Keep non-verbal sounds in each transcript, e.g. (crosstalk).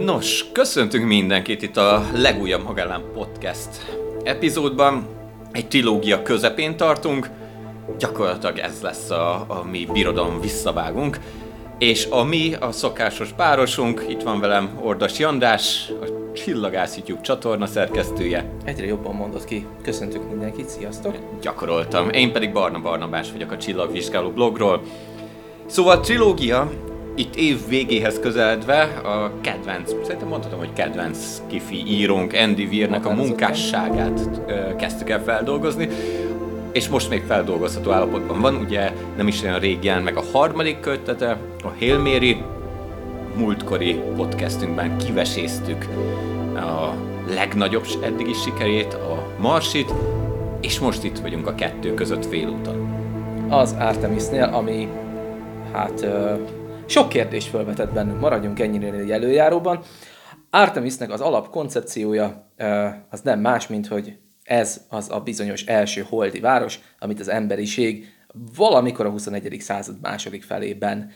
Nos, köszöntünk mindenkit itt a legújabb Magellán Podcast epizódban. Egy trilógia közepén tartunk, gyakorlatilag ez lesz a, a mi birodalom visszavágunk. És a mi, a szokásos párosunk, itt van velem Ordas Jandás, a Csillagász YouTube csatorna szerkesztője. Egyre jobban mondod ki. Köszöntök mindenkit, sziasztok! Gyakoroltam. Én pedig Barna Barnabás vagyok a Csillagvizsgáló blogról. Szóval a trilógia itt év végéhez közeledve a kedvenc, szerintem mondhatom, hogy kedvenc kifi írónk Andy Weirnek a munkásságát kezdtük el feldolgozni, és most még feldolgozható állapotban van, ugye nem is olyan régen, meg a harmadik kötete, a Hail Mary, múltkori podcastünkben kiveséztük a legnagyobb eddigi sikerét, a Marsit, és most itt vagyunk a kettő között félúton. Az Artemisnél, ami hát sok kérdést felvetett bennünk, maradjunk ennyire egy előjáróban. Artemisnek az alapkoncepciója az nem más, mint hogy ez az a bizonyos első holdi város, amit az emberiség valamikor a 21. század második felében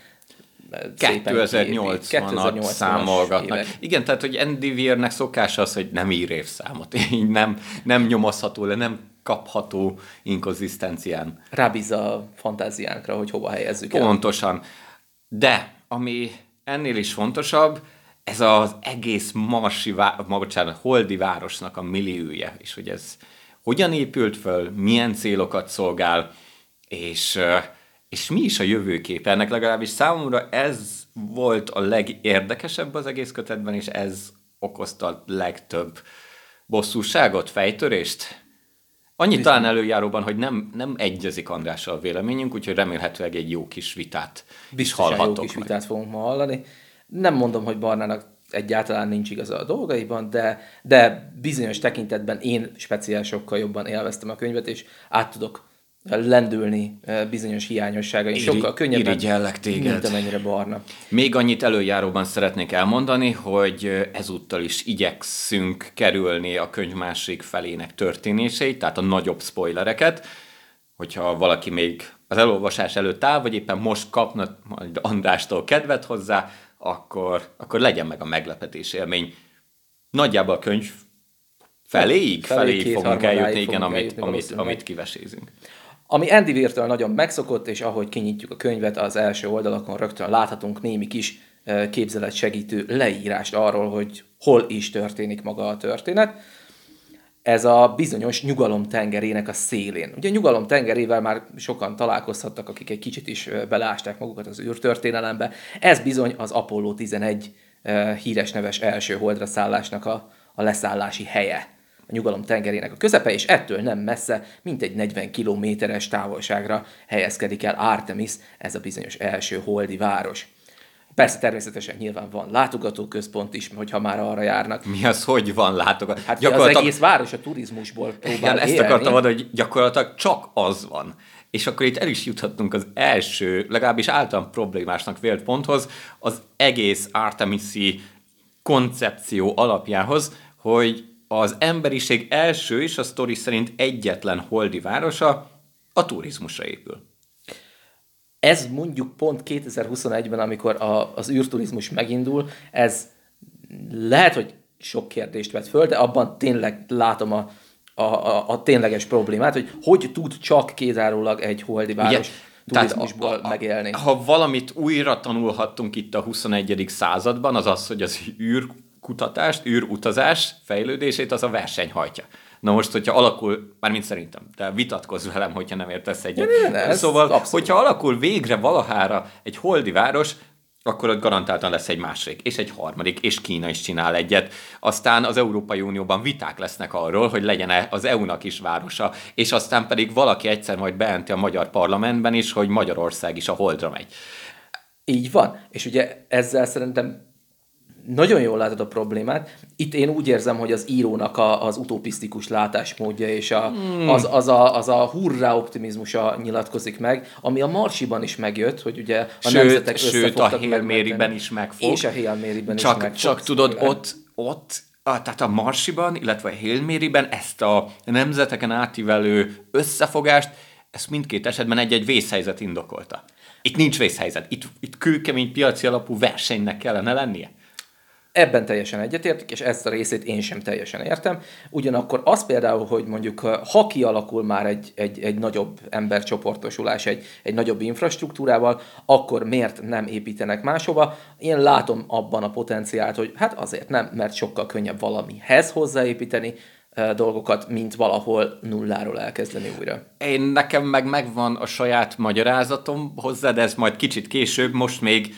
2008-ban számolgatnak. Évek. Igen, tehát, hogy Andy Weirnek szokása az, hogy nem ír évszámot, (laughs) így nem, nem nyomozható le, nem kapható inkonzisztencián. Rábíz a fantáziánkra, hogy hova helyezzük el. Pontosan. De, ami ennél is fontosabb, ez az egész marsi, vá- bocsánat, holdi városnak a milliója, és hogy ez hogyan épült föl, milyen célokat szolgál, és, és mi is a jövőkép. Ennek legalábbis számomra ez volt a legérdekesebb az egész kötetben, és ez okozta a legtöbb bosszúságot, fejtörést. Annyit talán előjáróban, hogy nem, nem egyezik Andrással a véleményünk, úgyhogy remélhetőleg egy jó kis vitát is hallhatok jó kis meg. vitát fogunk ma hallani. Nem mondom, hogy Barnának egyáltalán nincs igaza a dolgaiban, de, de bizonyos tekintetben én speciál sokkal jobban élveztem a könyvet, és át tudok lendülni bizonyos hiányossága, és sokkal könnyebben, téged. mint amennyire barna. Még annyit előjáróban szeretnék elmondani, hogy ezúttal is igyekszünk kerülni a könyv másik felének történéseit, tehát a nagyobb spoilereket, hogyha valaki még az elolvasás előtt áll, vagy éppen most kapna majd Andrástól kedvet hozzá, akkor, akkor legyen meg a meglepetés élmény. Nagyjából a könyv feléig, felé, feléig fogunk eljutni, igen, amit, eljutni amit, amit kivesézünk. Ami Andy Weir-től nagyon megszokott, és ahogy kinyitjuk a könyvet, az első oldalakon rögtön láthatunk némi kis képzelet segítő leírást arról, hogy hol is történik maga a történet. Ez a bizonyos nyugalom tengerének a szélén. Ugye nyugalom tengerével már sokan találkozhattak, akik egy kicsit is beleásták magukat az űrtörténelembe. Ez bizony az Apollo 11 híres neves első holdra szállásnak a, a leszállási helye a nyugalom tengerének a közepe, és ettől nem messze, mint egy 40 kilométeres távolságra helyezkedik el Artemis, ez a bizonyos első holdi város. Persze természetesen nyilván van látogatóközpont is, hogyha már arra járnak. Mi az, hogy van látogató? Hát gyakorlatilag... az egész város a turizmusból próbál Igen, ezt akartam mondani, hogy gyakorlatilag csak az van. És akkor itt el is juthatunk az első, legalábbis általán problémásnak vélt ponthoz, az egész Artemisi koncepció alapjához, hogy az emberiség első és a sztori szerint egyetlen holdi városa a turizmusra épül. Ez mondjuk pont 2021-ben, amikor a, az űrturizmus megindul, ez lehet, hogy sok kérdést vet föl, de abban tényleg látom a, a, a, a tényleges problémát, hogy hogy tud csak kézárólag egy holdi város Ugye, turizmusból a, a, megélni. Ha valamit újra tanulhattunk itt a 21. században, az az, hogy az űr kutatást, űrutazás fejlődését az a verseny hajtja. Na most, hogyha alakul, mármint szerintem, de vitatkozz velem, hogyha nem értesz egyet. Ne, ne, szóval, abszolút. hogyha alakul végre valahára egy holdi város, akkor ott garantáltan lesz egy másik, és egy harmadik, és Kína is csinál egyet. Aztán az Európai Unióban viták lesznek arról, hogy legyen -e az EU-nak is városa, és aztán pedig valaki egyszer majd beenti a magyar parlamentben is, hogy Magyarország is a holdra megy. Így van, és ugye ezzel szerintem nagyon jól látod a problémát. Itt én úgy érzem, hogy az írónak a, az utopisztikus látásmódja és a, hmm. az, az, a, az a hurrá optimizmusa nyilatkozik meg, ami a Marsiban is megjött, hogy ugye a sőt, nemzetek Sőt, a Hail is megfog. És a Hail is csak, megfog. Csak tudod, ott, ott a, tehát a Marsiban, illetve a Hail ezt a nemzeteken átívelő összefogást, ezt mindkét esetben egy-egy vészhelyzet indokolta. Itt nincs vészhelyzet. Itt, itt kőkemény piaci alapú versenynek kellene lennie. Ebben teljesen egyetértek, és ezt a részét én sem teljesen értem. Ugyanakkor az például, hogy mondjuk ha kialakul már egy, egy, egy nagyobb embercsoportosulás, egy, egy nagyobb infrastruktúrával, akkor miért nem építenek máshova? Én látom abban a potenciált, hogy hát azért nem, mert sokkal könnyebb valamihez hozzáépíteni, dolgokat, mint valahol nulláról elkezdeni újra. Én nekem meg megvan a saját magyarázatom hozzá, de ez majd kicsit később, most még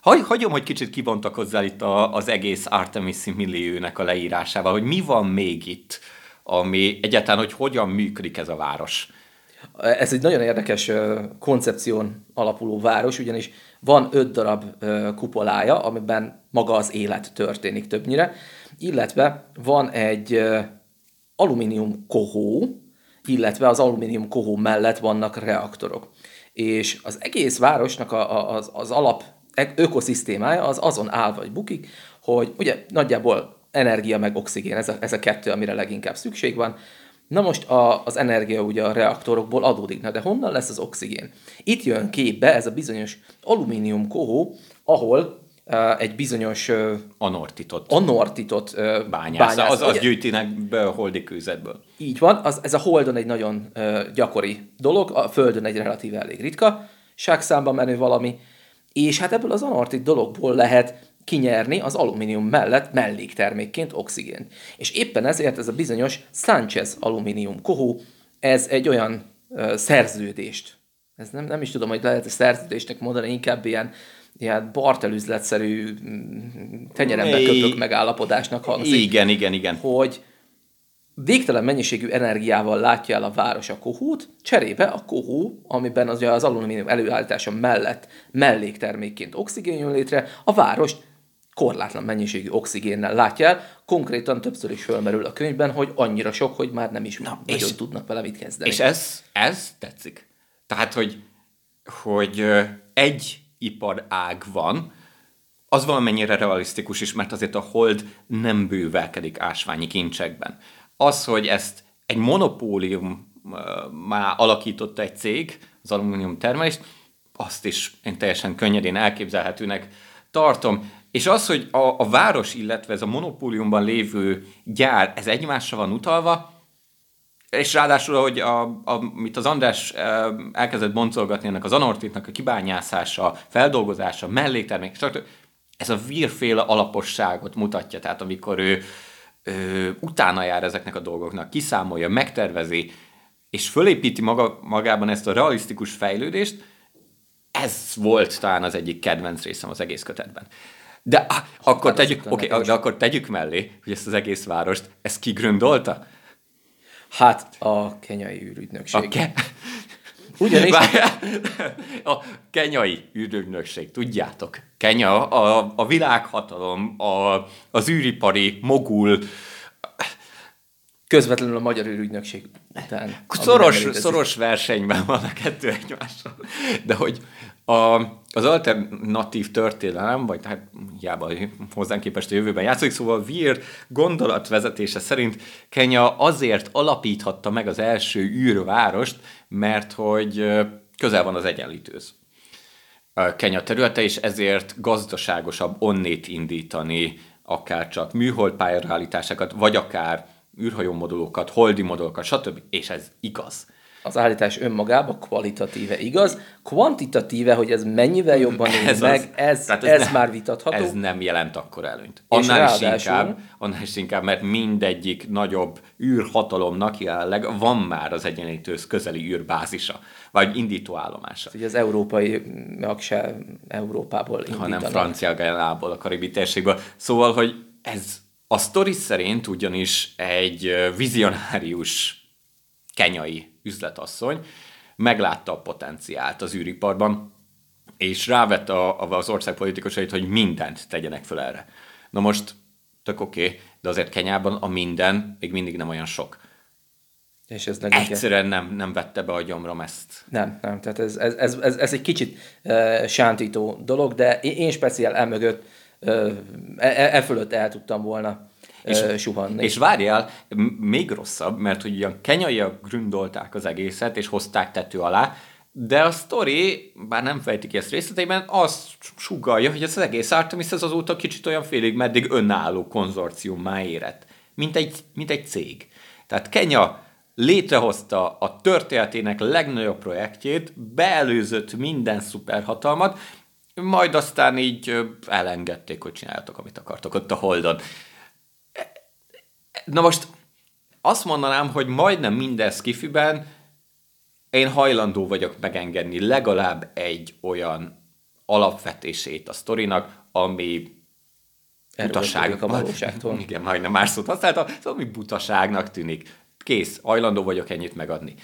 Hagy, hagyom, hogy kicsit kibontakozzál itt a, az egész Artemis milliónek a leírásával, hogy mi van még itt, ami egyáltalán, hogy hogyan működik ez a város. Ez egy nagyon érdekes koncepción alapuló város, ugyanis van öt darab kupolája, amiben maga az élet történik többnyire, illetve van egy alumínium kohó, illetve az alumínium kohó mellett vannak reaktorok. És az egész városnak a, az, az alap ökoszisztémája az azon áll vagy bukik, hogy ugye nagyjából energia meg oxigén, ez a, ez a kettő, amire leginkább szükség van. Na most a, az energia ugye a reaktorokból adódik, na de honnan lesz az oxigén? Itt jön képbe ez a bizonyos alumínium kohó, ahol uh, egy bizonyos uh, anortitot, anortitot uh, bányásza. Az, az gyűjtinek be a holdi kőzetből. Így van, az, ez a holdon egy nagyon uh, gyakori dolog, a földön egy relatíve elég ritka, ságszámban menő valami, és hát ebből az anortit dologból lehet kinyerni az alumínium mellett melléktermékként oxigént. És éppen ezért ez a bizonyos Sanchez alumínium kohó, ez egy olyan ö, szerződést, ez nem, nem is tudom, hogy lehet a szerződésnek mondani, inkább ilyen, ilyen bartelüzletszerű mm, tenyerembe köpök megállapodásnak hangzik. Igen, igen, igen. Hogy végtelen mennyiségű energiával látja el a város a kohót, cserébe a kohó, amiben az, az alumínium előállítása mellett melléktermékként oxigén jön létre, a várost korlátlan mennyiségű oxigénnel látja el, konkrétan többször is fölmerül a könyvben, hogy annyira sok, hogy már nem is Na, nagyon és, tudnak vele mit kezdeni. És ez, ez tetszik. Tehát, hogy, hogy egy iparág van, az valamennyire realisztikus is, mert azért a hold nem bővelkedik ásványi kincsekben az, hogy ezt egy monopólium már alakította egy cég, az alumínium termelést, azt is én teljesen könnyedén elképzelhetőnek tartom. És az, hogy a, a város, illetve ez a monopóliumban lévő gyár, ez egymásra van utalva, és ráadásul, hogy a, a, amit az András elkezdett boncolgatni ennek az anortitnak a kibányászása, feldolgozása, melléktermék, ez a vírféle alaposságot mutatja. Tehát amikor ő ö, utána jár ezeknek a dolgoknak, kiszámolja, megtervezi, és fölépíti maga, magában ezt a realisztikus fejlődést, ez volt talán az egyik kedvenc részem az egész kötetben. De ah, akkor, tegyük, okay, de akkor tegyük mellé, hogy ezt az egész várost, ezt kigründolta? Hát a kenyai űrügynökség. A ke- Ugyanis... A kenyai űrügynökség, tudjátok, Kenya, a, a világhatalom, a, az űripari mogul, közvetlenül a magyar űrügynökség után. Szoros, szoros versenyben van a kettő egymással. De hogy a, az alternatív történelem, vagy hát hiába hozzánk képest a jövőben játszik, szóval Vír gondolatvezetése szerint Kenya azért alapíthatta meg az első űrvárost, mert hogy közel van az egyenlítőz. Kenya területe, és ezért gazdaságosabb onnét indítani akár csak műholdpályareállításokat, vagy akár űrhajó modulokat, holdi modulokat, stb. És ez igaz az állítás önmagában kvalitatíve igaz, kvantitatíve, hogy ez mennyivel jobban néz (laughs) ez meg, ez, ez, ez nem, már vitatható. Ez nem jelent akkor előnyt. Annál is, inkább, annál is inkább, mert mindegyik nagyobb űrhatalomnak jelenleg van már az egyenlítőz közeli űrbázisa, vagy indítóállomása. Ugye az európai se Európából indítanak. Hanem francia Gajánából, a karibi térségből. Szóval, hogy ez a sztori szerint ugyanis egy vizionárius kenyai üzletasszony meglátta a potenciált az űriparban, és rávette a, az ország politikusait, hogy mindent tegyenek föl erre. Na most, tök oké, okay, de azért Kenyában a minden még mindig nem olyan sok. És ez Egyszerűen nem, nem vette be a gyomrom ezt. Nem, nem. Tehát ez, ez, ez, ez, ez egy kicsit uh, sántító dolog, de én, speciál emögött, e, e fölött el tudtam volna és, suhanni. És várjál, még rosszabb, mert hogy ugyan kenyaiak gründolták az egészet, és hozták tető alá, De a sztori, bár nem fejti ki ezt részleteiben, azt sugalja, hogy ez az egész Artemis ez azóta kicsit olyan félig meddig önálló konzorciummá érett, mint egy, mint egy cég. Tehát Kenya létrehozta a történetének legnagyobb projektjét, beelőzött minden szuperhatalmat, majd aztán így elengedték, hogy csináljatok, amit akartok ott a Holdon. Na most azt mondanám, hogy majdnem minden skifiben én hajlandó vagyok megengedni legalább egy olyan alapvetését a sztorinak, ami butaság. a valóságtól. (laughs) Igen, majdnem más szót használtam, szóval ami butaságnak tűnik. Kész, hajlandó vagyok ennyit megadni.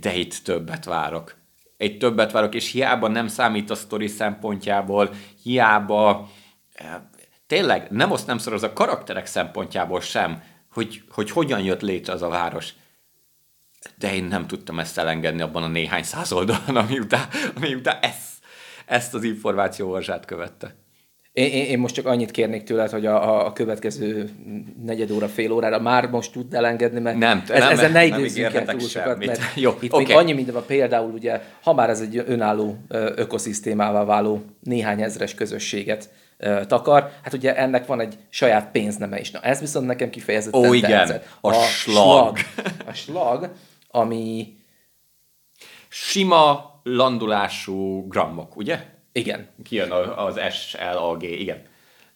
De itt többet várok. Egy többet várok, és hiába nem számít a sztori szempontjából, hiába tényleg nem azt nem az a karakterek szempontjából sem, hogy, hogy hogyan jött létre az a város. De én nem tudtam ezt elengedni abban a néhány száz oldalon, ami után, ami után ezt, ezt az információhorzsát követte. Én, én, én most csak annyit kérnék tőled, hogy a, a következő negyed óra, fél órára már most tud elengedni, mert nem, ez, nem, ezen ne időzzünk el túl sokat, mert (laughs) Jó, itt okay. még annyi minden van, például ugye, ha már ez egy önálló ökoszisztémává váló néhány ezres közösséget takar, hát ugye ennek van egy saját pénzneme is. Na ez viszont nekem kifejezetten Ó, igen, tetszett. a, a slag. slag. A slag, ami... Sima landulású grammok, ugye? Igen. Kijön az SLAG, igen.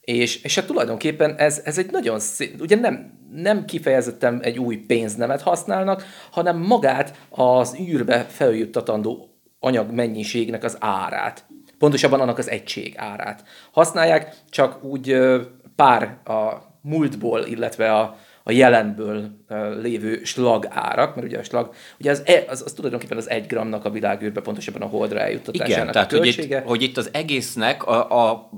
És, és hát tulajdonképpen ez, ez egy nagyon szép, ugye nem, nem kifejezetten egy új pénznemet használnak, hanem magát az űrbe feljuttatandó anyag mennyiségnek az árát. Pontosabban annak az egység árát. Használják, csak úgy pár a múltból, illetve a, a jelenből lévő slag árak, mert ugye a slag, ugye az, e, az, az tulajdonképpen az egy gramnak a világűrbe, pontosabban a holdra eljuttatásának Igen, tehát a költsége. Hogy itt, hogy itt az egésznek a, a,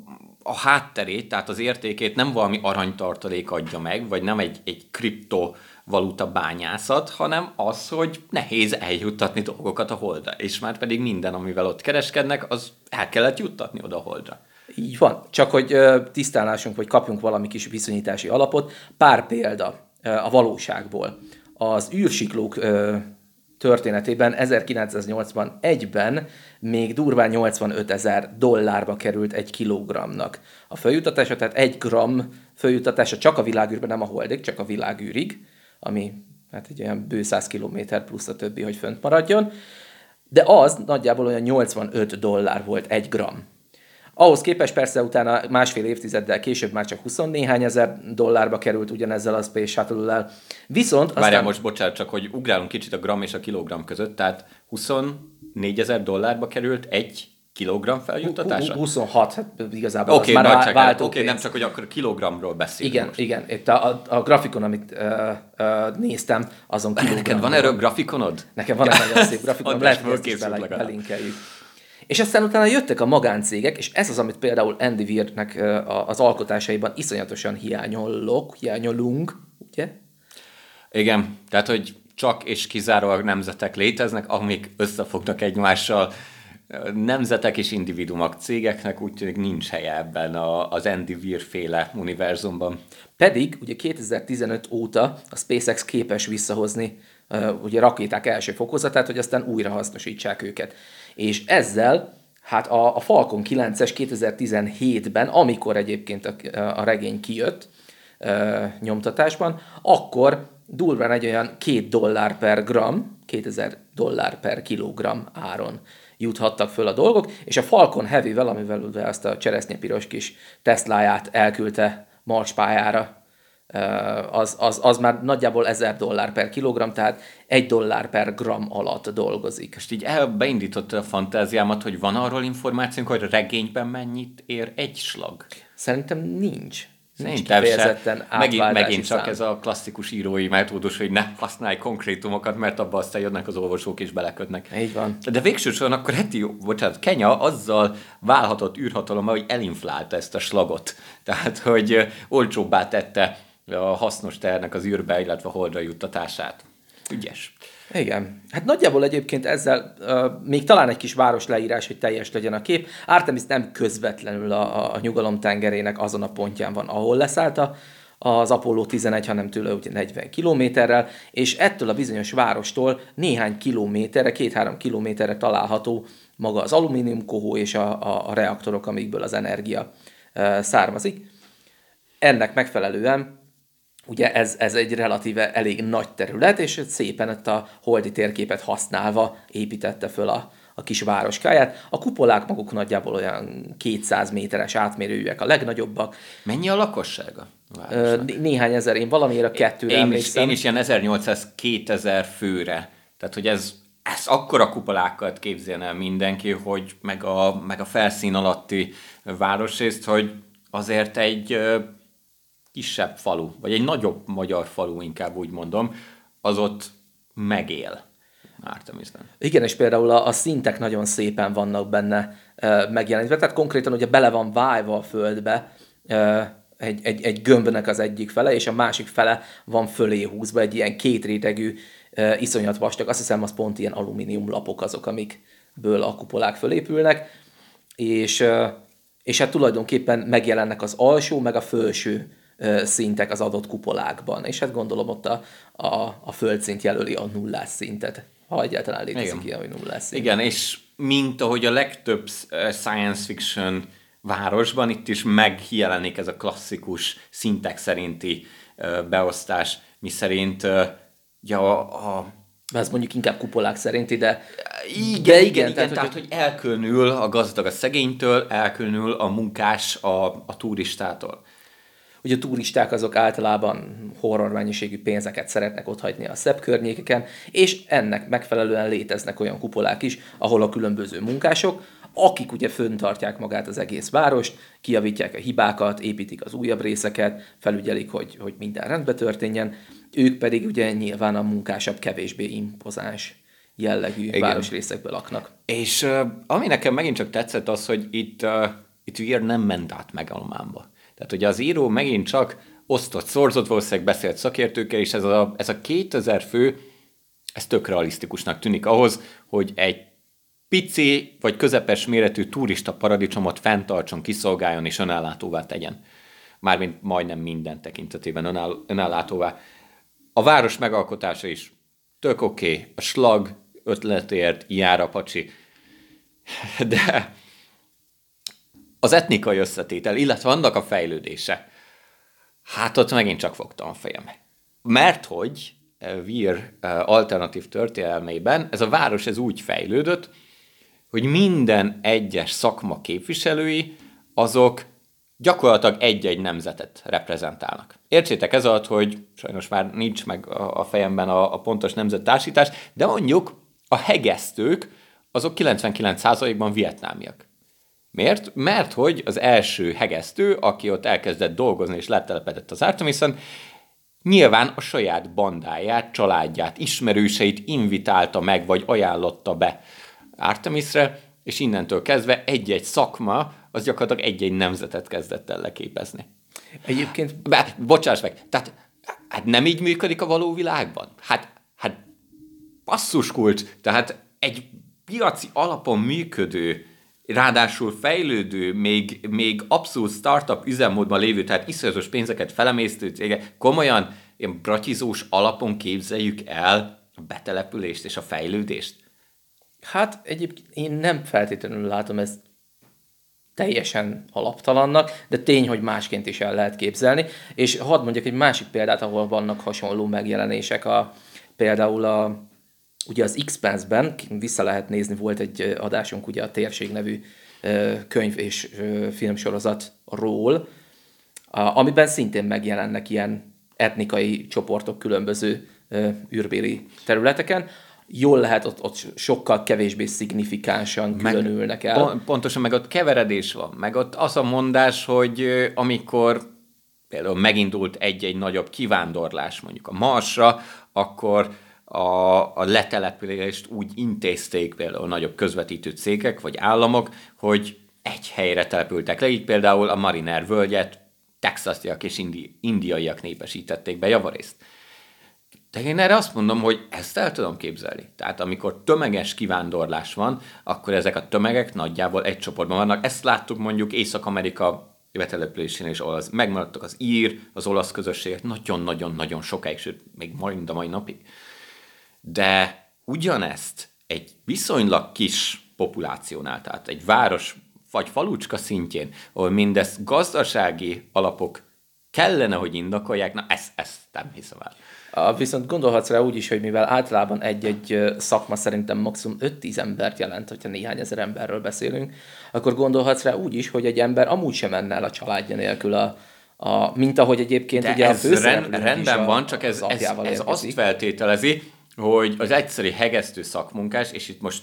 a hátterét, tehát az értékét nem valami aranytartalék adja meg, vagy nem egy, egy kriptovaluta bányászat, hanem az, hogy nehéz eljuttatni dolgokat a holdra, és már pedig minden, amivel ott kereskednek, az el kellett juttatni oda a holdra. Így van. Csak hogy tisztálásunk, vagy kapjunk valami kis viszonyítási alapot. Pár példa a valóságból. Az űrsiklók történetében 1981-ben még durván 85 ezer dollárba került egy kilogramnak. A följutatása, tehát egy gram följutatása csak a világűrben, nem a holdig, csak a világűrig, ami hát egy olyan bő 100 kilométer plusz a többi, hogy fönt maradjon. De az nagyjából olyan 85 dollár volt egy gram. Ahhoz képest persze utána másfél évtizeddel később már csak 20 néhány ezer dollárba került ugyanezzel a Space Shuttle-lel. Viszont aztán... Várjál most, bocsánat, csak hogy ugrálunk kicsit a gram és a kilogram között, tehát 24 ezer dollárba került egy kilogram feljuttatása? 26, hát igazából okay, az már váltó Oké, okay, nem csak, hogy akkor kilogramról beszélünk Igen, most. igen. Itt a, a, a grafikon, amit uh, uh, néztem, azon kilogram. Neked van erről grafikonod? Nekem van egy nagyon szép (laughs) grafikonom, lehet, hogy ezt belinkeljük. És aztán utána jöttek a magáncégek, és ez az, amit például Andy Weirnek az alkotásaiban iszonyatosan hiányolok, hiányolunk, ugye? Igen, tehát, hogy csak és kizárólag nemzetek léteznek, amik összefognak egymással, nemzetek és individumok cégeknek úgy tűnik nincs helye ebben a, az Andy Weir féle univerzumban. Pedig ugye 2015 óta a SpaceX képes visszahozni ugye rakéták első fokozatát, hogy aztán újra hasznosítsák őket. És ezzel hát a, a Falcon 9-es 2017-ben, amikor egyébként a, a regény kijött uh, nyomtatásban, akkor durván egy olyan két dollár per gram, 2000 dollár per kilogram áron juthattak föl a dolgok, és a Falcon Heavy-vel, amivel ugye azt a cseresznyepiros kis Tesláját elküldte Mars pályára, az, az, az már nagyjából 1000 dollár per kilogram, tehát egy dollár per gram alatt dolgozik. Most így beindította a fantáziámat, hogy van arról információnk, hogy regényben mennyit ér egy slag? Szerintem nincs. Szerintem se. Megint, megint csak szám. ez a klasszikus írói metódus, hogy ne használj konkrétumokat, mert abban aztán jönnek az olvasók és beleködnek. Így van. De végső soron akkor Heti, bocsánat, Kenya azzal válhatott űrhatalommal, hogy elinflálta ezt a slagot. Tehát, hogy olcsóbbá tette a hasznos ternek az űrbe, illetve a holdra juttatását. Ügyes. Igen. Hát nagyjából egyébként ezzel uh, még talán egy kis város leírás, hogy teljes legyen a kép. Artemis nem közvetlenül a, a nyugalom tengerének azon a pontján van, ahol leszállt a, az Apollo 11, hanem tőle ugye 40 kilométerrel, és ettől a bizonyos várostól néhány kilométerre, két-három kilométerre található maga az alumínium kohó és a, a, a reaktorok, amikből az energia e, származik. Ennek megfelelően ugye ez, ez egy relatíve elég nagy terület, és szépen ezt a holdi térképet használva építette föl a, a kis városkáját. A kupolák maguk nagyjából olyan 200 méteres átmérőjűek a legnagyobbak. Mennyi a lakossága? Ö, néhány ezer, én valamiért a kettőre én emlékszem. Is, én is ilyen 1800-2000 főre. Tehát, hogy ez, ez akkora kupolákat képzelne mindenki, hogy meg a, meg a felszín alatti városrészt, hogy azért egy kisebb falu, vagy egy nagyobb magyar falu, inkább úgy mondom, az ott megél. Artemisben. Igen, és például a, a szintek nagyon szépen vannak benne e, megjelenítve, tehát konkrétan ugye bele van vájva a földbe e, egy, egy, egy gömbnek az egyik fele, és a másik fele van fölé húzva, egy ilyen kétrétegű, e, iszonyat vastag, azt hiszem az pont ilyen alumínium lapok azok, amikből a kupolák fölépülnek, és, e, és hát tulajdonképpen megjelennek az alsó, meg a felső szintek az adott kupolákban, és hát gondolom ott a, a, a földszint jelöli a nullás szintet, ha egyáltalán létezik Igen. ilyen, hogy nullás szint. Igen, és mint ahogy a legtöbb science fiction városban, itt is megjelenik ez a klasszikus szintek szerinti beosztás, mi szerint ja, a, ez mondjuk inkább kupolák szerinti, de... Igen, de igen, igen, tehát, tehát hogy, hogy elkülönül a gazdag a szegénytől, elkülönül a munkás a, a turistától hogy a turisták azok általában horror mennyiségű pénzeket szeretnek otthagyni a szebb környékeken, és ennek megfelelően léteznek olyan kupolák is, ahol a különböző munkások, akik ugye föntartják magát az egész várost, kiavítják a hibákat, építik az újabb részeket, felügyelik, hogy, hogy minden rendbe történjen, ők pedig ugye nyilván a munkásabb, kevésbé impozáns jellegű Igen. városrészekből laknak. És ami nekem megint csak tetszett az, hogy itt, uh, itt Weir nem ment át megalománba. Tehát ugye az író megint csak osztott, szorzott, valószínűleg beszélt szakértőkkel, és ez a, ez a 2000 fő, ez tök realisztikusnak tűnik ahhoz, hogy egy pici vagy közepes méretű turista paradicsomot fenntartson, kiszolgáljon és önellátóvá tegyen. Mármint majdnem minden tekintetében önáll, önellátóvá. A város megalkotása is tök oké, okay. a slag ötletért jár a pacsi, de az etnikai összetétel, illetve annak a fejlődése, hát ott megint csak fogtam a fejem. Mert hogy Vír eh, alternatív történelmében ez a város ez úgy fejlődött, hogy minden egyes szakma képviselői azok gyakorlatilag egy-egy nemzetet reprezentálnak. Értsétek ez alatt, hogy sajnos már nincs meg a fejemben a, a pontos nemzettársítás, de mondjuk a hegesztők azok 99%-ban vietnámiak. Miért? Mert hogy az első hegesztő, aki ott elkezdett dolgozni és letelepedett az Artemisen, nyilván a saját bandáját, családját, ismerőseit invitálta meg, vagy ajánlotta be Artemisre, és innentől kezdve egy-egy szakma, az gyakorlatilag egy-egy nemzetet kezdett el leképezni. Egyébként... Be, bocsáss meg, tehát hát nem így működik a való világban? Hát, hát basszus kulcs, tehát egy piaci alapon működő ráadásul fejlődő, még, még abszolút startup üzemmódban lévő, tehát iszonyatos pénzeket felemésztő cége, komolyan ilyen bratizós alapon képzeljük el a betelepülést és a fejlődést? Hát egyébként én nem feltétlenül látom ezt teljesen alaptalannak, de tény, hogy másként is el lehet képzelni. És hadd mondjak egy másik példát, ahol vannak hasonló megjelenések, a, például a Ugye az Expanse-ben vissza lehet nézni, volt egy adásunk ugye a Térség nevű könyv és filmsorozatról, amiben szintén megjelennek ilyen etnikai csoportok különböző űrbéli területeken. Jól lehet, ott, ott sokkal kevésbé szignifikánsan különülnek el. Pontosan, meg ott keveredés van, meg ott az a mondás, hogy amikor például megindult egy-egy nagyobb kivándorlás mondjuk a Marsra, akkor a, a letelepülést úgy intézték például nagyobb közvetítő cégek vagy államok, hogy egy helyre települtek le, így például a Mariner völgyet texasiak és indi, indiaiak népesítették be javarészt. De én erre azt mondom, hogy ezt el tudom képzelni. Tehát amikor tömeges kivándorlás van, akkor ezek a tömegek nagyjából egy csoportban vannak. Ezt láttuk mondjuk Észak-Amerika betelepülésén, és ahol az, megmaradtak az ír, az olasz közösségek nagyon-nagyon-nagyon sokáig, sőt, még majd a mai napig. De ugyanezt egy viszonylag kis populációnál, tehát egy város vagy falucska szintjén, ahol mindezt gazdasági alapok kellene, hogy indokolják, na ezt, ezt nem hiszem el. Viszont gondolhatsz rá úgy is, hogy mivel általában egy-egy szakma szerintem maximum 5-10 embert jelent, hogyha néhány ezer emberről beszélünk, akkor gondolhatsz rá úgy is, hogy egy ember amúgy sem menne el a családja nélkül a, a mint ahogy egyébként De ugye ez a rend, rendben a, van, csak ez, ez, ez azt feltételezi, hogy az egyszerű hegesztő szakmunkás, és itt most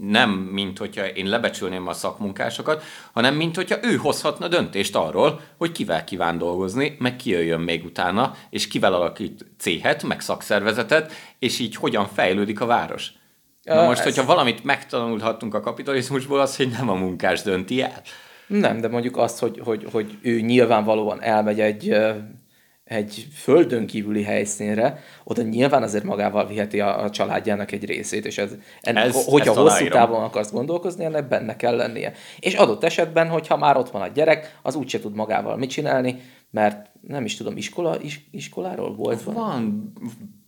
nem mint hogyha én lebecsülném a szakmunkásokat, hanem mint hogyha ő hozhatna döntést arról, hogy kivel kíván dolgozni, meg ki jöjjön még utána, és kivel alakít céhet, meg szakszervezetet, és így hogyan fejlődik a város. Na most, hogyha valamit megtanulhattunk a kapitalizmusból, az, hogy nem a munkás dönti el. Nem, de mondjuk azt, hogy, hogy, hogy ő nyilvánvalóan elmegy egy egy földön kívüli helyszínre, oda nyilván azért magával viheti a, a családjának egy részét, és ez, ennek, ez hogyha ezt hosszú aláírom. távon akarsz gondolkozni, ennek benne kell lennie. És adott esetben, hogyha már ott van a gyerek, az úgyse tud magával mit csinálni, mert nem is tudom, iskola, is, iskoláról volt van? Van,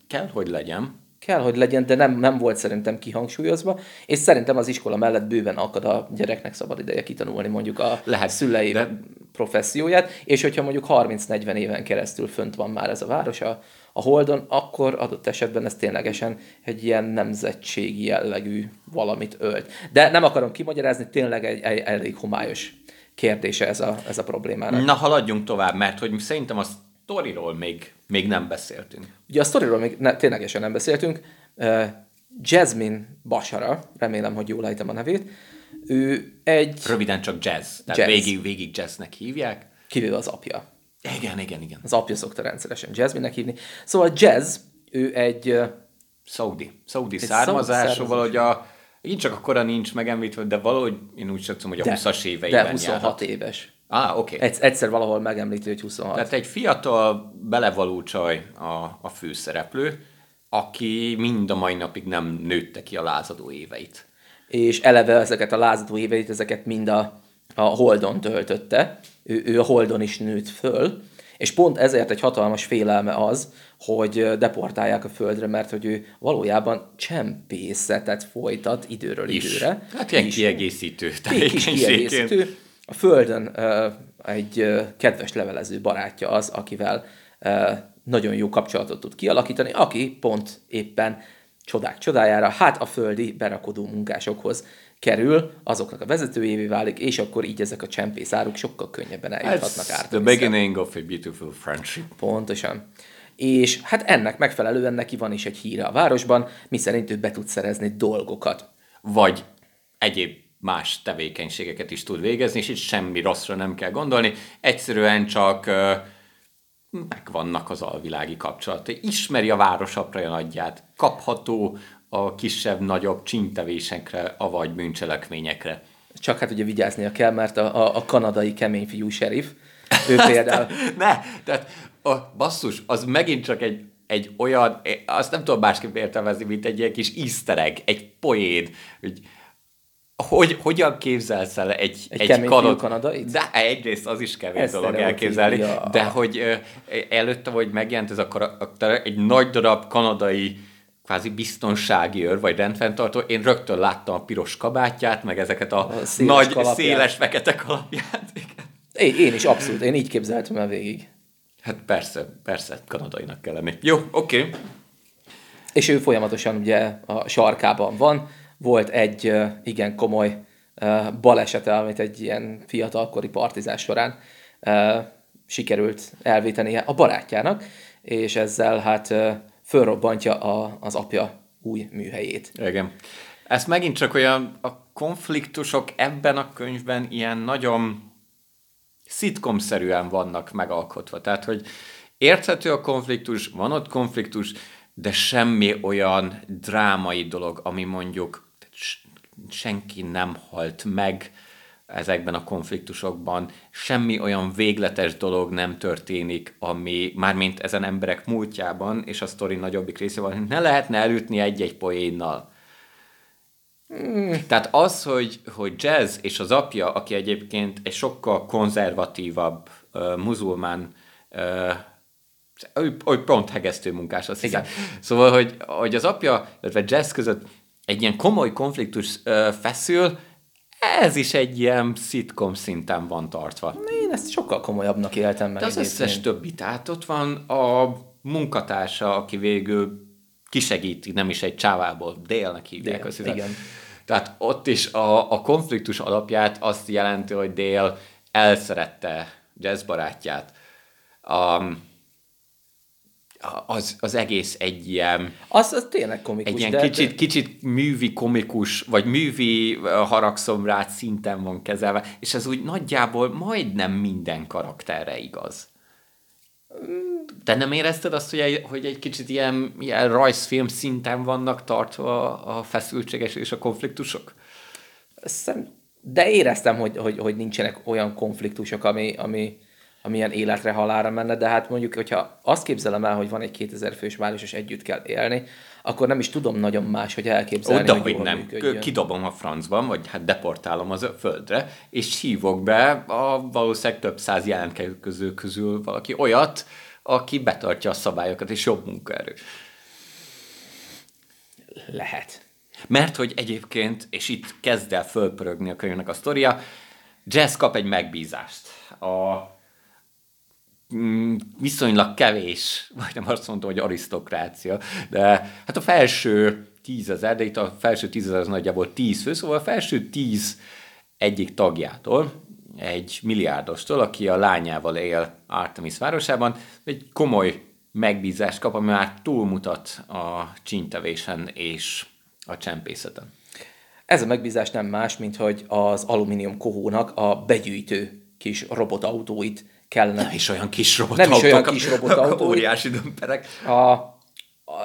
kell, hogy legyen kell, hogy legyen, de nem, nem volt szerintem kihangsúlyozva, és szerintem az iskola mellett bőven akad a gyereknek szabad ideje kitanulni mondjuk a Lehet, szülei de... professzióját, és hogyha mondjuk 30-40 éven keresztül fönt van már ez a város a, a Holdon, akkor adott esetben ez ténylegesen egy ilyen nemzetségi jellegű valamit ölt. De nem akarom kimagyarázni, tényleg egy, egy elég homályos kérdése ez a, ez a problémának. Na, haladjunk tovább, mert hogy szerintem azt sztoriról még, még nem beszéltünk. Ugye a sztoriról még ne, ténylegesen nem beszéltünk. Uh, Jasmine Bashara, remélem, hogy jól ejtem a nevét, ő egy... Röviden csak jazz, tehát jazz. Végig, végig jazznek hívják. Kivéve az apja. Igen, igen, igen. Az apja szokta rendszeresen Jasmine-nek hívni. Szóval Jazz, ő egy... Saudi. Saudi származású, valahogy a... Így csak akkora nincs megemlítve, de valahogy én úgy tudom, hogy a 20-as éveiben De 26 járhat. éves. Ah, oké. Okay. Egyszer valahol megemlíti, hogy 26. Tehát egy fiatal, belevaló csaj a, a főszereplő, aki mind a mai napig nem nőtte ki a lázadó éveit. És eleve ezeket a lázadó éveit, ezeket mind a, a Holdon töltötte. Ő, ő a Holdon is nőtt föl, és pont ezért egy hatalmas félelme az, hogy deportálják a földre, mert hogy ő valójában csempészetet folytat időről is. időre. Hát ilyen kiegészítő Kis kiegészítő a Földön egy kedves levelező barátja az, akivel nagyon jó kapcsolatot tud kialakítani, aki pont éppen csodák csodájára, hát a földi berakodó munkásokhoz kerül, azoknak a vezetőjévé válik, és akkor így ezek a csempészáruk sokkal könnyebben eljuthatnak át. The beginning of a beautiful friendship. Pontosan. És hát ennek megfelelően neki van is egy híre a városban, miszerint ő be tud szerezni dolgokat. Vagy egyéb más tevékenységeket is tud végezni, és itt semmi rosszra nem kell gondolni, egyszerűen csak megvannak az alvilági kapcsolatai. Ismeri a város aprja nagyját, kapható a kisebb-nagyobb csintevésekre, avagy bűncselekményekre. Csak hát ugye vigyáznia kell, mert a, a, a kanadai kemény fiú sheriff, ő például... ne, tehát a basszus, az megint csak egy, egy olyan, azt nem tudom másképp értelmezni, mint egy ilyen kis easter egg, egy poén, hogy hogy, hogyan képzelsz el egy, egy, egy kanad... kanadait? De egyrészt az is kevés Ezt dolog elképzelni, ja. de hogy előtte, hogy megjelent ez a karakter, egy nagy darab kanadai kvázi biztonsági őr, vagy rendfenntartó, én rögtön láttam a piros kabátját, meg ezeket a, a széles nagy, kalapját. széles, fekete kalapját. (laughs) Én, én is abszolút, én így képzeltem el végig. Hát persze, persze, kanadainak kell lenni. Jó, oké. Okay. És ő folyamatosan ugye a sarkában van, volt egy igen komoly balesete, amit egy ilyen fiatalkori partizás során sikerült elvétenie a barátjának, és ezzel hát fölrobbantja a, az apja új műhelyét. Igen. Ez megint csak olyan, a konfliktusok ebben a könyvben ilyen nagyon szitkomszerűen vannak megalkotva. Tehát, hogy érthető a konfliktus, van ott konfliktus, de semmi olyan drámai dolog, ami mondjuk senki nem halt meg ezekben a konfliktusokban, semmi olyan végletes dolog nem történik, ami mármint ezen emberek múltjában, és a sztori nagyobbik része van, ne lehetne elütni egy-egy poénnal. Mm. Tehát az, hogy, hogy jazz és az apja, aki egyébként egy sokkal konzervatívabb uh, muzulmán uh, ő, ő pont hegesztő munkás, azt hiszem. Szóval, hogy, hogy az apja, illetve jazz között egy ilyen komoly konfliktus uh, feszül, ez is egy ilyen szitkom szinten van tartva. Én ezt sokkal komolyabbnak éltem meg. De az összes többi, tehát ott van a munkatársa, aki végül kisegíti, nem is egy csávából, délnek hívják, Dél, azt. Igen. Tehát ott is a, a konfliktus alapját azt jelenti, hogy Dél elszerette jazz barátját. Um, az, az egész egy ilyen... Az, az tényleg komikus. Egy ilyen de kicsit, kicsit művi komikus, vagy művi haragszom rá szinten van kezelve, és ez úgy nagyjából majdnem minden karakterre igaz. Te nem érezted azt, hogy egy, hogy egy kicsit ilyen, ilyen rajzfilm szinten vannak tartva a feszültséges és a konfliktusok? De éreztem, hogy, hogy, hogy nincsenek olyan konfliktusok, ami, ami, amilyen életre halára menne, de hát mondjuk, hogyha azt képzelem el, hogy van egy 2000 fős város, és együtt kell élni, akkor nem is tudom nagyon más, hogy elképzelni, Oda, hogy, hogy nem. Működjön. Kidobom a francban, vagy hát deportálom az földre, és hívok be a valószínűleg több száz jelentkező közül valaki olyat, aki betartja a szabályokat, és jobb munkaerő. Lehet. Mert hogy egyébként, és itt kezd el fölpörögni a könyvnek a sztoria, Jazz kap egy megbízást. A viszonylag kevés, vagy nem azt mondtam, hogy arisztokrácia, de hát a felső tízezer, de itt a felső tízezer az nagyjából tíz fő, szóval a felső tíz egyik tagjától, egy milliárdostól, aki a lányával él Artemis városában, egy komoly megbízást kap, ami már túlmutat a csintevésen és a csempészeten. Ez a megbízás nem más, mint hogy az alumínium kohónak a begyűjtő kis robotautóit kellene. Nem is olyan kis robotautók. Nem is olyan kis robotautók. (laughs) Óriási dömperek. A, a,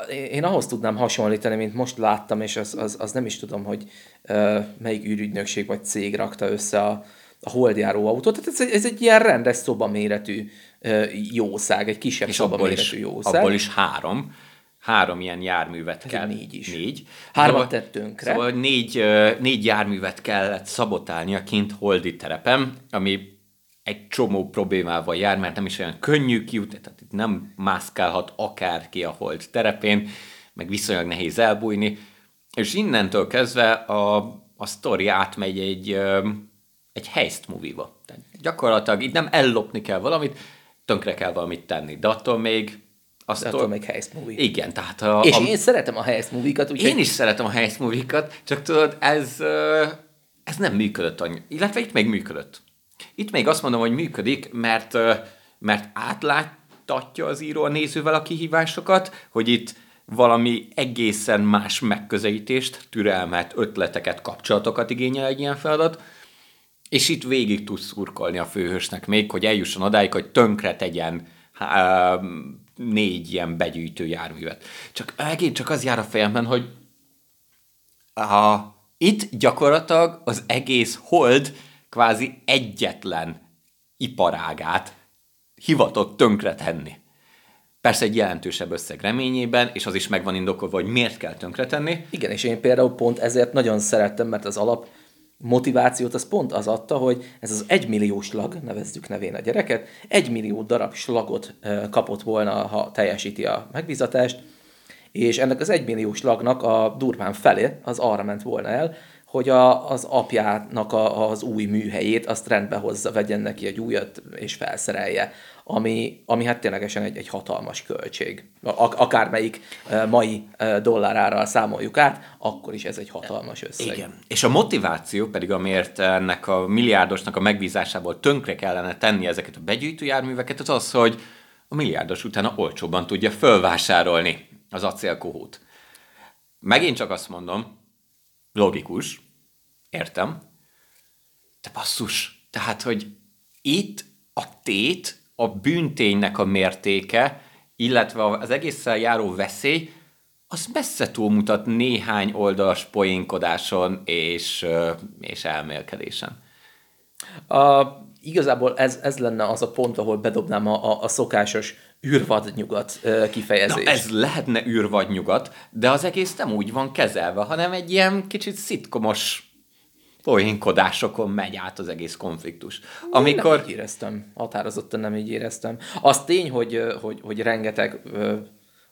én ahhoz tudnám hasonlítani, mint most láttam, és az, az, az nem is tudom, hogy uh, melyik űrügynökség vagy cég rakta össze a, a holdjáró autót. Tehát ez, egy, ez egy ilyen rendes szobaméretű uh, jószág, egy kisebb és szobaméretű jószág. Abból is három három ilyen járművet Ez kell. Négy is. Négy. Hármat szóval, tettünk Szóval négy, négy járművet kellett szabotálni a kint holdi terepen, ami egy csomó problémával jár, mert nem is olyan könnyű kijutni, tehát itt nem mászkálhat akárki a hold terepén, meg viszonylag nehéz elbújni, és innentől kezdve a, a sztori átmegy egy, egy heist movie-ba. Tehát gyakorlatilag itt nem ellopni kell valamit, tönkre kell valamit tenni, de attól még azt attól még heist movie. Igen, tehát a, És a, én szeretem a heist movie-kat. Úgyhogy... Én is szeretem a heist movie-kat, csak tudod, ez, ez nem működött annyi. Illetve itt még működött. Itt még azt mondom, hogy működik, mert, mert átláttatja az író a nézővel a kihívásokat, hogy itt valami egészen más megközelítést, türelmet, ötleteket, kapcsolatokat igényel egy ilyen feladat, és itt végig tudsz szurkolni a főhősnek még, hogy eljusson odáig, hogy tönkre tegyen négy ilyen begyűjtő járművet. Csak megint csak az jár a fejemben, hogy a, itt gyakorlatilag az egész hold kvázi egyetlen iparágát hivatott tönkretenni. Persze egy jelentősebb összeg reményében, és az is megvan indokolva, hogy miért kell tönkretenni. Igen, és én például pont ezért nagyon szerettem, mert az alap motivációt az pont az adta, hogy ez az egymillió slag, nevezzük nevén a gyereket, egymillió darab slagot kapott volna, ha teljesíti a megbízatást, és ennek az egymillió slagnak a durván felé az arra ment volna el, hogy a, az apjának a, az új műhelyét azt rendbe hozza, vegyen neki egy újat és felszerelje, ami, ami hát ténylegesen egy, egy hatalmas költség. Akármelyik mai dollárára számoljuk át, akkor is ez egy hatalmas összeg. Igen. És a motiváció pedig, amiért ennek a milliárdosnak a megbízásából tönkre kellene tenni ezeket a begyűjtő járműveket, az az, hogy a milliárdos utána olcsóban tudja fölvásárolni az acélkohót. Megint csak azt mondom, logikus, Értem. De basszus, tehát, hogy itt a tét, a bűnténynek a mértéke, illetve az egészen járó veszély, az messze túlmutat néhány oldalas poénkodáson és, és elmélkedésen. A, igazából ez, ez lenne az a pont, ahol bedobnám a, a, a szokásos űrvadnyugat kifejezést. Na, ez lehetne űrvadnyugat, de az egész nem úgy van kezelve, hanem egy ilyen kicsit szitkomos poénkodásokon megy át az egész konfliktus. Amikor... Nem így éreztem, határozottan nem így éreztem. Az tény, hogy, hogy, hogy rengeteg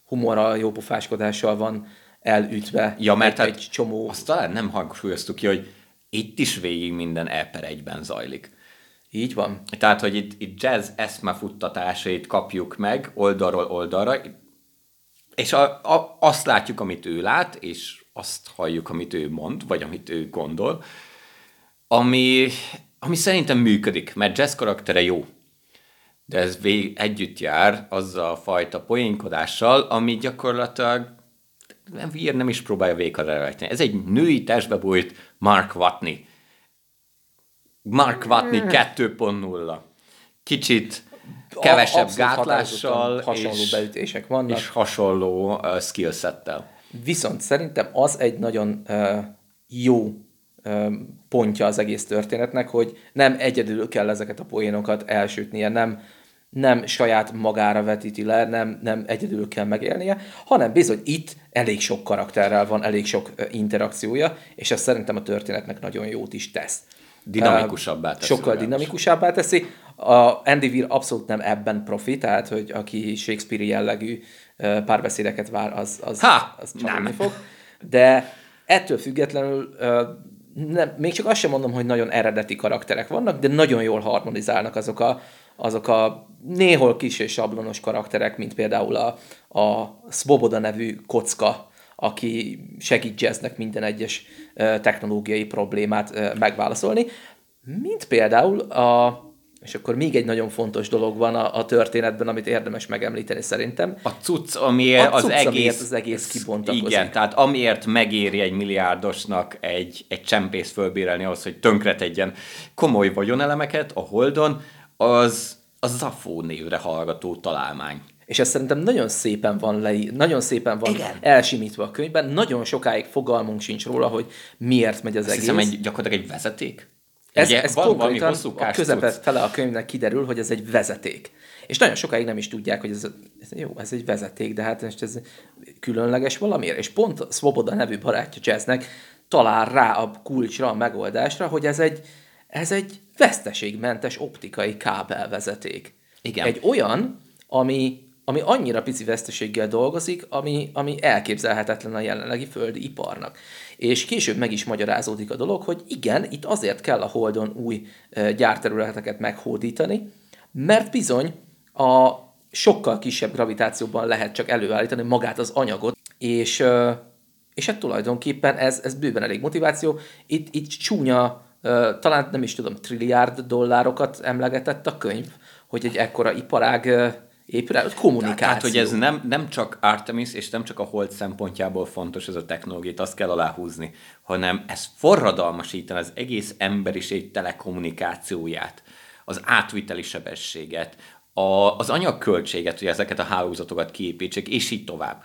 humorral, jópofáskodással van elütve ja, mert egy, egy csomó... Azt talán nem hangsúlyoztuk ki, hogy itt is végig minden e per egyben zajlik. Így van. Tehát, hogy itt, itt jazz eszmefuttatásait kapjuk meg oldalról oldalra, és a, a, azt látjuk, amit ő lát, és azt halljuk, amit ő mond, vagy amit ő gondol, ami, ami szerintem működik, mert jazz karaktere jó. De ez vég, együtt jár azzal a fajta poénkodással, ami gyakorlatilag nem, nem is próbálja végigre Ez egy női testbe bújt Mark Watney Mark Watney 2.0. Kicsit kevesebb a, gátlással, hasonló és, beütések vannak. És hasonló uh, skillsettel. Viszont szerintem az egy nagyon uh, jó pontja az egész történetnek, hogy nem egyedül kell ezeket a poénokat elsütnie, nem, nem saját magára vetíti le, nem, nem egyedül kell megélnie, hanem bizony itt elég sok karakterrel van, elég sok interakciója, és ez szerintem a történetnek nagyon jót is tesz. Dinamikusabbá teszi. Sokkal dinamikusabbá teszi. A Andy Weir abszolút nem ebben profi, tehát hogy aki Shakespeare jellegű párbeszédeket vár, az, az, ha, az nem. fog. De ettől függetlenül nem, még csak azt sem mondom, hogy nagyon eredeti karakterek vannak, de nagyon jól harmonizálnak azok a, azok a néhol kis és sablonos karakterek, mint például a, a Svoboda nevű kocka, aki segít jazznek minden egyes technológiai problémát megválaszolni, mint például a és akkor még egy nagyon fontos dolog van a, a történetben, amit érdemes megemlíteni szerintem. A cucc, amiért, a cucc, az, egész, amiért az egész kibontakozik. Igen, tehát amiért megéri egy milliárdosnak egy, egy csempész fölbérelni ahhoz, hogy tönkretegyen komoly vagyonelemeket a Holdon, az a Zafó névre hallgató találmány. És ez szerintem nagyon szépen van le, nagyon szépen van Igen. elsimítva a könyvben, nagyon sokáig fogalmunk sincs róla, hogy miért megy az Azt egész. Hiszem, egy, gyakorlatilag egy vezeték. Ez, Ugye, ez van valami hosszú a közepet fele a könyvnek kiderül, hogy ez egy vezeték. És nagyon sokáig nem is tudják, hogy ez, ez jó, ez egy vezeték, de hát most ez különleges valamiért. És pont Svoboda nevű barátja Jazznek talál rá a kulcsra, a megoldásra, hogy ez egy, ez egy veszteségmentes optikai kábelvezeték. Igen. Egy olyan, ami ami annyira pici veszteséggel dolgozik, ami, ami elképzelhetetlen a jelenlegi földi iparnak. És később meg is magyarázódik a dolog, hogy igen, itt azért kell a Holdon új gyárterületeket meghódítani, mert bizony a sokkal kisebb gravitációban lehet csak előállítani magát az anyagot, és, és hát tulajdonképpen ez, ez bőven elég motiváció. Itt, itt csúnya, talán nem is tudom, trilliárd dollárokat emlegetett a könyv, hogy egy ekkora iparág épül kommunikáció. Tehát, hogy ez nem, nem csak Artemis, és nem csak a hold szempontjából fontos ez a technológia, azt kell aláhúzni, hanem ez forradalmasítani az egész emberiség telekommunikációját, az átviteli sebességet, a, az anyagköltséget, hogy ezeket a hálózatokat kiépítsék, és így tovább.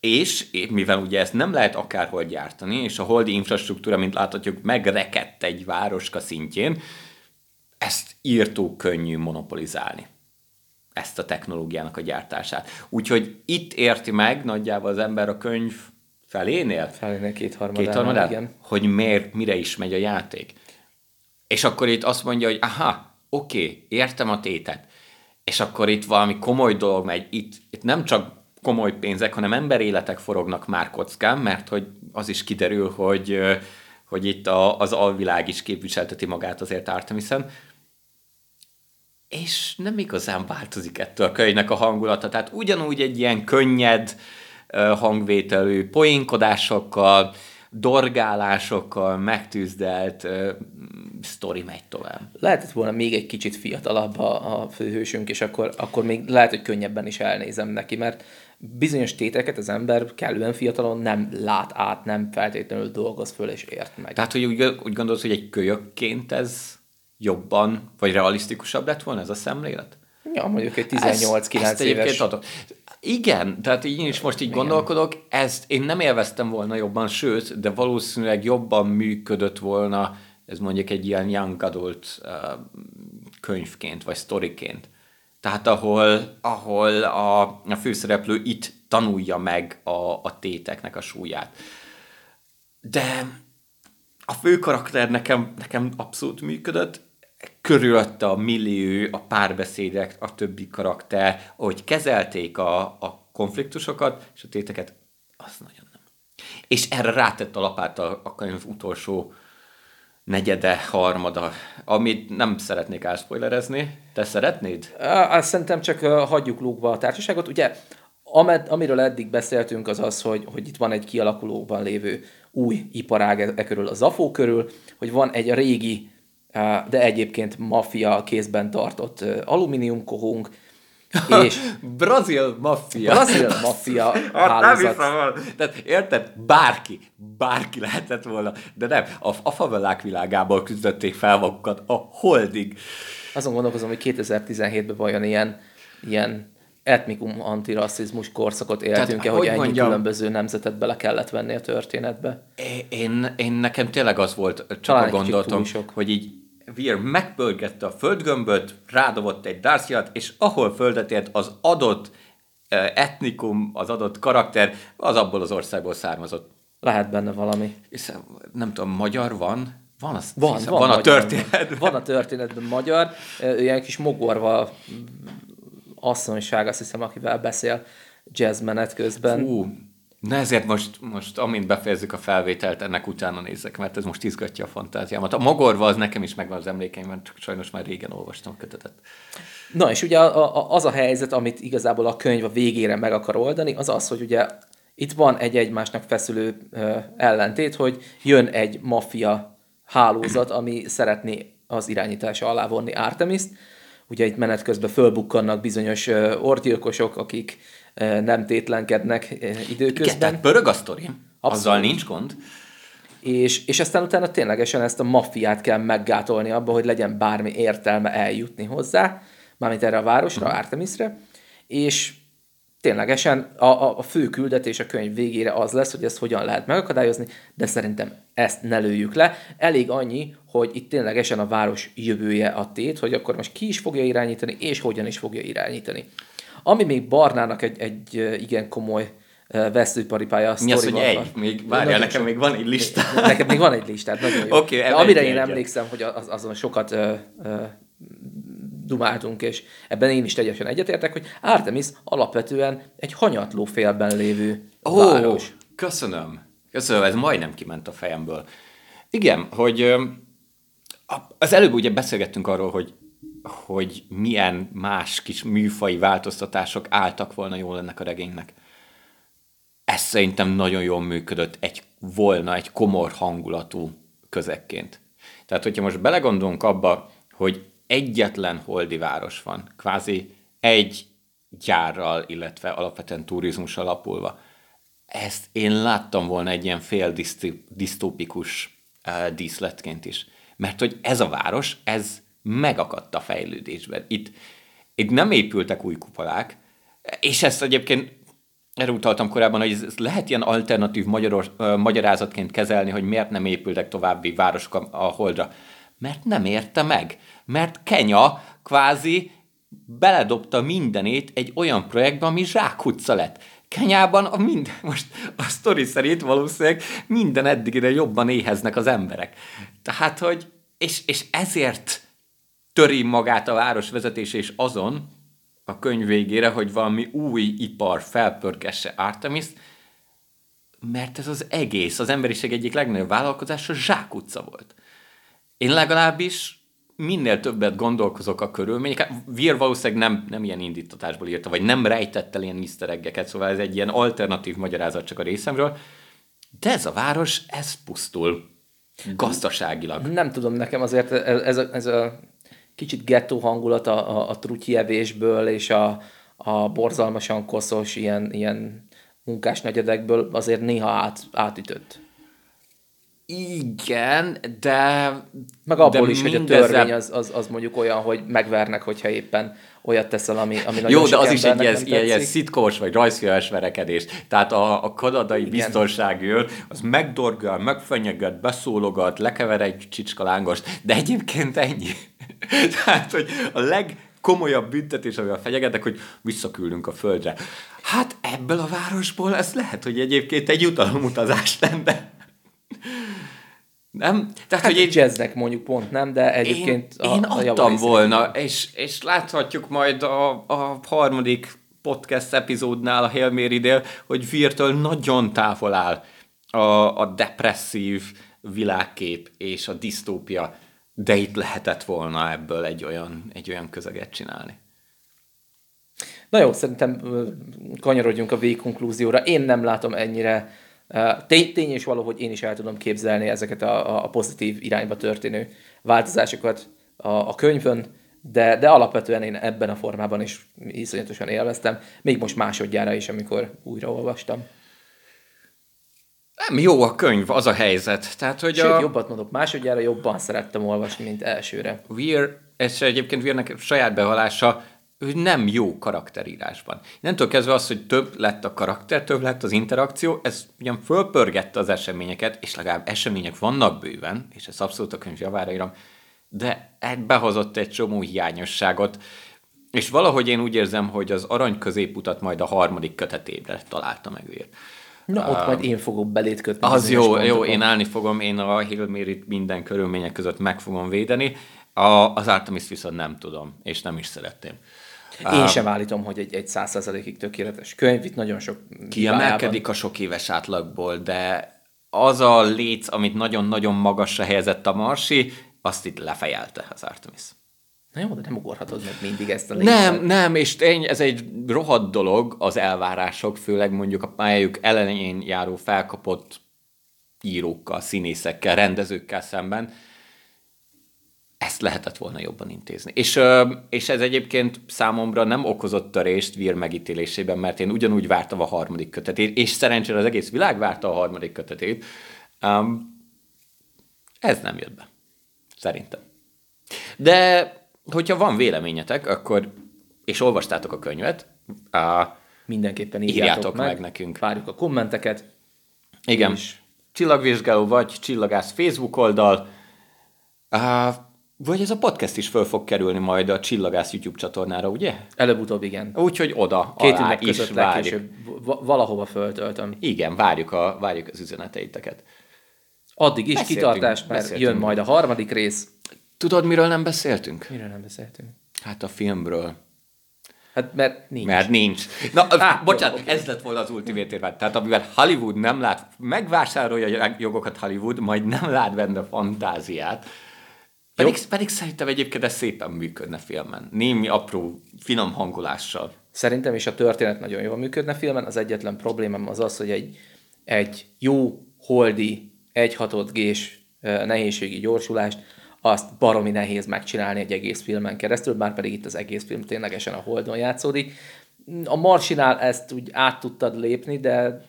És mivel ugye ezt nem lehet akárhol gyártani, és a holdi infrastruktúra, mint láthatjuk, megrekedt egy városka szintjén, ezt írtó könnyű monopolizálni ezt a technológiának a gyártását. Úgyhogy itt érti meg nagyjából az ember a könyv felénél, felénél kétharmadánál igen. hogy miért, mire is megy a játék. És akkor itt azt mondja, hogy aha, oké, okay, értem a tétet. És akkor itt valami komoly dolog megy. Itt, itt nem csak komoly pénzek, hanem emberéletek forognak már kockán, mert hogy az is kiderül, hogy, hogy itt a, az alvilág is képviselteti magát azért Artemisen és nem igazán változik ettől a könyvnek a hangulata. Tehát ugyanúgy egy ilyen könnyed hangvételű poénkodásokkal, dorgálásokkal, megtűzdelt uh, sztori megy tovább. Lehetett volna még egy kicsit fiatalabb a, a főhősünk, és akkor, akkor még lehet, hogy könnyebben is elnézem neki, mert bizonyos téteket az ember kellően fiatalon nem lát át, nem feltétlenül dolgoz föl és ért meg. Tehát, hogy úgy, úgy gondolod, hogy egy kölyökként ez jobban, vagy realisztikusabb lett volna ez a szemlélet? Ja, mondjuk egy 18-9 éves. Adok. Igen, tehát én is most így Igen. gondolkodok, ezt én nem élveztem volna jobban, sőt, de valószínűleg jobban működött volna ez mondjuk egy ilyen young adult uh, könyvként, vagy sztoriként. Tehát ahol, ahol a, a főszereplő itt tanulja meg a, a téteknek a súlyát. De a fő karakter nekem, nekem abszolút működött, körülötte a millió, a párbeszédek, a többi karakter, ahogy kezelték a, a konfliktusokat és a téteket, az nagyon nem. És erre rátett a lapát a, a könyv utolsó negyede, harmada, amit nem szeretnék elspoilerezni. Te szeretnéd? Azt szerintem csak hagyjuk lógva a társaságot. Ugye, amiről eddig beszéltünk, az az, hogy, hogy itt van egy kialakulóban lévő új iparág e, e körül, a Zafó körül, hogy van egy régi, de egyébként maffia kézben tartott alumíniumkohónk, (laughs) és Brazil maffia. Brazil maffia hálózat. Nem Tehát érted? Bárki, bárki lehetett volna, de nem. A, a favelák világából küzdötték fel magukat a holdig. Azon gondolkozom, hogy 2017-ben vajon ilyen, ilyen etnikum antirasszizmus korszakot éltünk-e, hogy, hogy ennyi mondjam, különböző nemzetet bele kellett venni a történetbe? Én, én nekem tényleg az volt, csak Talán a gondolatom, hogy így Weir megpörgette a földgömböt, rádobott egy Darcyat, és ahol földet ért az adott etnikum, az adott karakter, az abból az országból származott. Lehet benne valami. És nem tudom, magyar van? Van, az, van, hiszem, van, van a történetben. Van a történetben magyar, ilyen kis mogorva asszonyság, azt hiszem, akivel beszél jazzmenet közben. Fú, Na ezért most, most amint befejezzük a felvételt, ennek utána nézek, mert ez most izgatja a fantáziámat. A magorva az nekem is megvan az emlékeimben, csak sajnos már régen olvastam a kötetet. Na és ugye az a helyzet, amit igazából a könyv a végére meg akar oldani, az az, hogy ugye itt van egy egymásnak feszülő ellentét, hogy jön egy maffia hálózat, ami szeretné az irányítása alá vonni Artemis-t. Ugye itt menet közben fölbukkannak bizonyos orgyilkosok, akik nem tétlenkednek időközben. Igen, tehát pörög a sztori. Azzal nincs gond. És, és aztán utána ténylegesen ezt a maffiát kell meggátolni abba, hogy legyen bármi értelme eljutni hozzá, mármint erre a városra, uh-huh. Artemisre, és ténylegesen a, a, a fő küldetés a könyv végére az lesz, hogy ezt hogyan lehet megakadályozni, de szerintem ezt ne lőjük le. Elég annyi, hogy itt ténylegesen a város jövője a tét, hogy akkor most ki is fogja irányítani, és hogyan is fogja irányítani. Ami még Barnának egy, egy igen komoly veszőparipája a Mi az, hogy egy? Még, várjál, nekem még van egy lista. Nekem még van egy listát, nagyon jó. Okay, amire én emlékszem, hogy az, azon sokat ö, ö, dumáltunk, és ebben én is teljesen egyetértek, hogy Artemis alapvetően egy hanyatló félben lévő oh, város. Köszönöm. Köszönöm, ez majdnem kiment a fejemből. Igen, hogy az előbb ugye beszélgettünk arról, hogy hogy milyen más kis műfai változtatások álltak volna jól ennek a regénynek. Ez szerintem nagyon jól működött egy volna egy komor hangulatú közekként. Tehát, hogyha most belegondolunk abba, hogy egyetlen holdi város van, kvázi egy gyárral, illetve alapvetően turizmus alapulva, ezt én láttam volna egy ilyen fél disztópikus uh, díszletként is. Mert hogy ez a város, ez megakadt a fejlődésben. Itt, itt nem épültek új kupolák, és ezt egyébként erre utaltam korábban, hogy ez lehet ilyen alternatív magyaros, uh, magyarázatként kezelni, hogy miért nem épültek további városok a, a Holdra. Mert nem érte meg. Mert Kenya kvázi beledobta mindenét egy olyan projektbe, ami zsákutca lett. Kenyában a minden, (laughs) most a sztori szerint valószínűleg minden eddigire jobban éheznek az emberek. Tehát, hogy, és, és ezért töri magát a városvezetés és azon a könyv végére, hogy valami új ipar felpörgesse artemis mert ez az egész, az emberiség egyik legnagyobb vállalkozása zsákutca volt. Én legalábbis minél többet gondolkozok a körülmények. Vír valószínűleg nem, nem ilyen indítatásból írta, vagy nem rejtett el ilyen misztereggeket, szóval ez egy ilyen alternatív magyarázat csak a részemről. De ez a város, ez pusztul gazdaságilag. Nem tudom, nekem azért ez, ez, a, ez a kicsit gettó hangulat a, a, a trutyievésből és a, a borzalmasan koszos ilyen, ilyen munkás negyedekből azért néha át, átütött. Igen, de... Meg abból de is, hogy a törvény az, az, az mondjuk olyan, hogy megvernek, hogyha éppen olyat teszel, ami, ami nagyon Jó, de az is egy ilyen, ilyen, ilyen szitkós vagy rajzfilmes verekedés. Tehát a, a kanadai Igen. biztonsági őr, az megdorgál, megfenyeget, beszólogat, lekever egy csicska lángost, de egyébként ennyi. (laughs) Tehát, hogy a legkomolyabb büntetés, amivel fenyegetek, hogy visszaküldünk a földre. Hát ebből a városból ez lehet, hogy egyébként egy jutalomutazás lenne. Nem? Tehát, Hát hogy egy jazznek mondjuk pont nem, de egyébként én, én a, a adtam javarész- volna, és, és láthatjuk majd a, a harmadik podcast epizódnál a Hail Mary-nél, hogy Virtől nagyon távol áll a, a depresszív világkép és a disztópia, de itt lehetett volna ebből egy olyan, egy olyan közeget csinálni. Na jó, szerintem kanyarodjunk a végkonklúzióra. Én nem látom ennyire. Tény, tény és való, hogy én is el tudom képzelni ezeket a, a- pozitív irányba történő változásokat a, a könyvön, de, de alapvetően én ebben a formában is iszonyatosan élveztem, még most másodjára is, amikor újraolvastam. Nem jó a könyv, az a helyzet. Tehát, hogy Sőt, a... jobbat mondok, másodjára jobban szerettem olvasni, mint elsőre. Weir, ez egyébként Weirnek saját bevallása, ő nem jó karakterírásban. Innentől kezdve az, hogy több lett a karakter, több lett az interakció, ez ugyan fölpörgette az eseményeket, és legalább események vannak bőven, és ez abszolút a könyv javára írom, de behozott egy csomó hiányosságot, és valahogy én úgy érzem, hogy az arany középutat majd a harmadik kötetében találta meg Weir. Na, ott majd én fogok belét kötni. Az jó, jó, pontokon. én állni fogom, én a Hail Mary-t minden körülmények között meg fogom védeni, a, az Artemis viszont nem tudom, és nem is szeretném. Én sem állítom, hogy egy, egy 100%-ig tökéletes könyv, itt nagyon sok Kiemelkedik a sok éves átlagból, de az a léc, amit nagyon-nagyon magasra helyezett a Marsi, azt itt lefejelte az Artemis. Na jó, de nem ugorhatod meg mindig ezt a lécet. Nem, nem, és tény, ez egy rohadt dolog, az elvárások, főleg mondjuk a pályájuk elején járó felkapott írókkal, színészekkel, rendezőkkel szemben. Ezt lehetett volna jobban intézni. És, és ez egyébként számomra nem okozott törést Vír megítélésében, mert én ugyanúgy vártam a harmadik kötetét, és szerencsére az egész világ várta a harmadik kötetét. Um, ez nem jött be. Szerintem. De hogyha van véleményetek, akkor, és olvastátok a könyvet, uh, Mindenképpen írjátok, Írjátok meg. meg nekünk. Várjuk a kommenteket. igen, És- csillagvizsgáló vagy csillagász Facebook oldal, uh, vagy ez a podcast is föl fog kerülni majd a Csillagász YouTube csatornára, ugye? Előbb-utóbb igen. Úgyhogy oda Két alá ünnep is várjuk. valahova föltöltöm. Igen, várjuk, a, várjuk az üzeneteiteket. Addig is Beszéltünk, kitartás, mert beszéltünk. jön majd a harmadik rész. Tudod, miről nem beszéltünk? Miről nem beszéltünk? Hát a filmről. Hát mert nincs. Mert nincs. Na, Á, (laughs) bocsánat, jó, ez lett volna az ultimate érvány. Tehát amivel Hollywood nem lát, megvásárolja a jogokat Hollywood, majd nem lát benne fantáziát. Pedig, pedig szerintem egyébként ez szépen működne filmen. Némi apró, finom hangolással. Szerintem is a történet nagyon jól működne filmen. Az egyetlen problémám az az, hogy egy, egy jó, holdi, egy hatott gés ö, nehézségi gyorsulást, azt baromi nehéz megcsinálni egy egész filmen keresztül, bár pedig itt az egész film ténylegesen a holdon játszódik. A Marsinál ezt úgy át tudtad lépni, de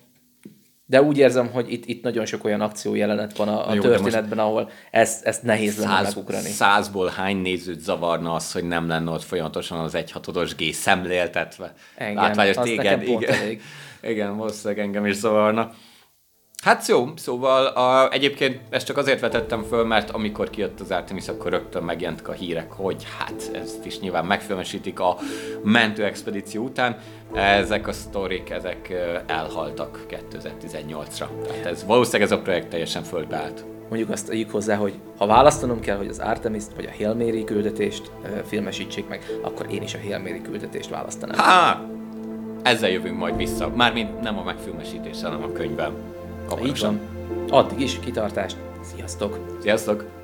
de úgy érzem, hogy itt, itt nagyon sok olyan akciójelenet van a, a Jó, történetben, ahol ezt, ezt nehéz lenne Száz, megugrani. százból hány nézőt zavarna az, hogy nem lenne ott folyamatosan az egyhatodos G szemléltetve. Engem, Látványos az téged, nekem pont igen. elég. Igen, valószínűleg engem is zavarna. Hát jó, szóval a, egyébként ezt csak azért vetettem föl, mert amikor kijött az Artemis, akkor rögtön megjelentek a hírek, hogy hát ezt is nyilván megfilmesítik a mentő expedíció után. Ezek a sztorik, ezek elhaltak 2018-ra. Tehát ez valószínűleg ez a projekt teljesen földbe állt. Mondjuk azt tegyük hozzá, hogy ha választanom kell, hogy az artemis vagy a Hail Mary küldetést filmesítsék meg, akkor én is a Hail Mary küldetést választanám. Há! Ezzel jövünk majd vissza. Mármint nem a megfilmesítéssel, hanem a könyvben. Így van. Addig is kitartást. Sziasztok! Sziasztok!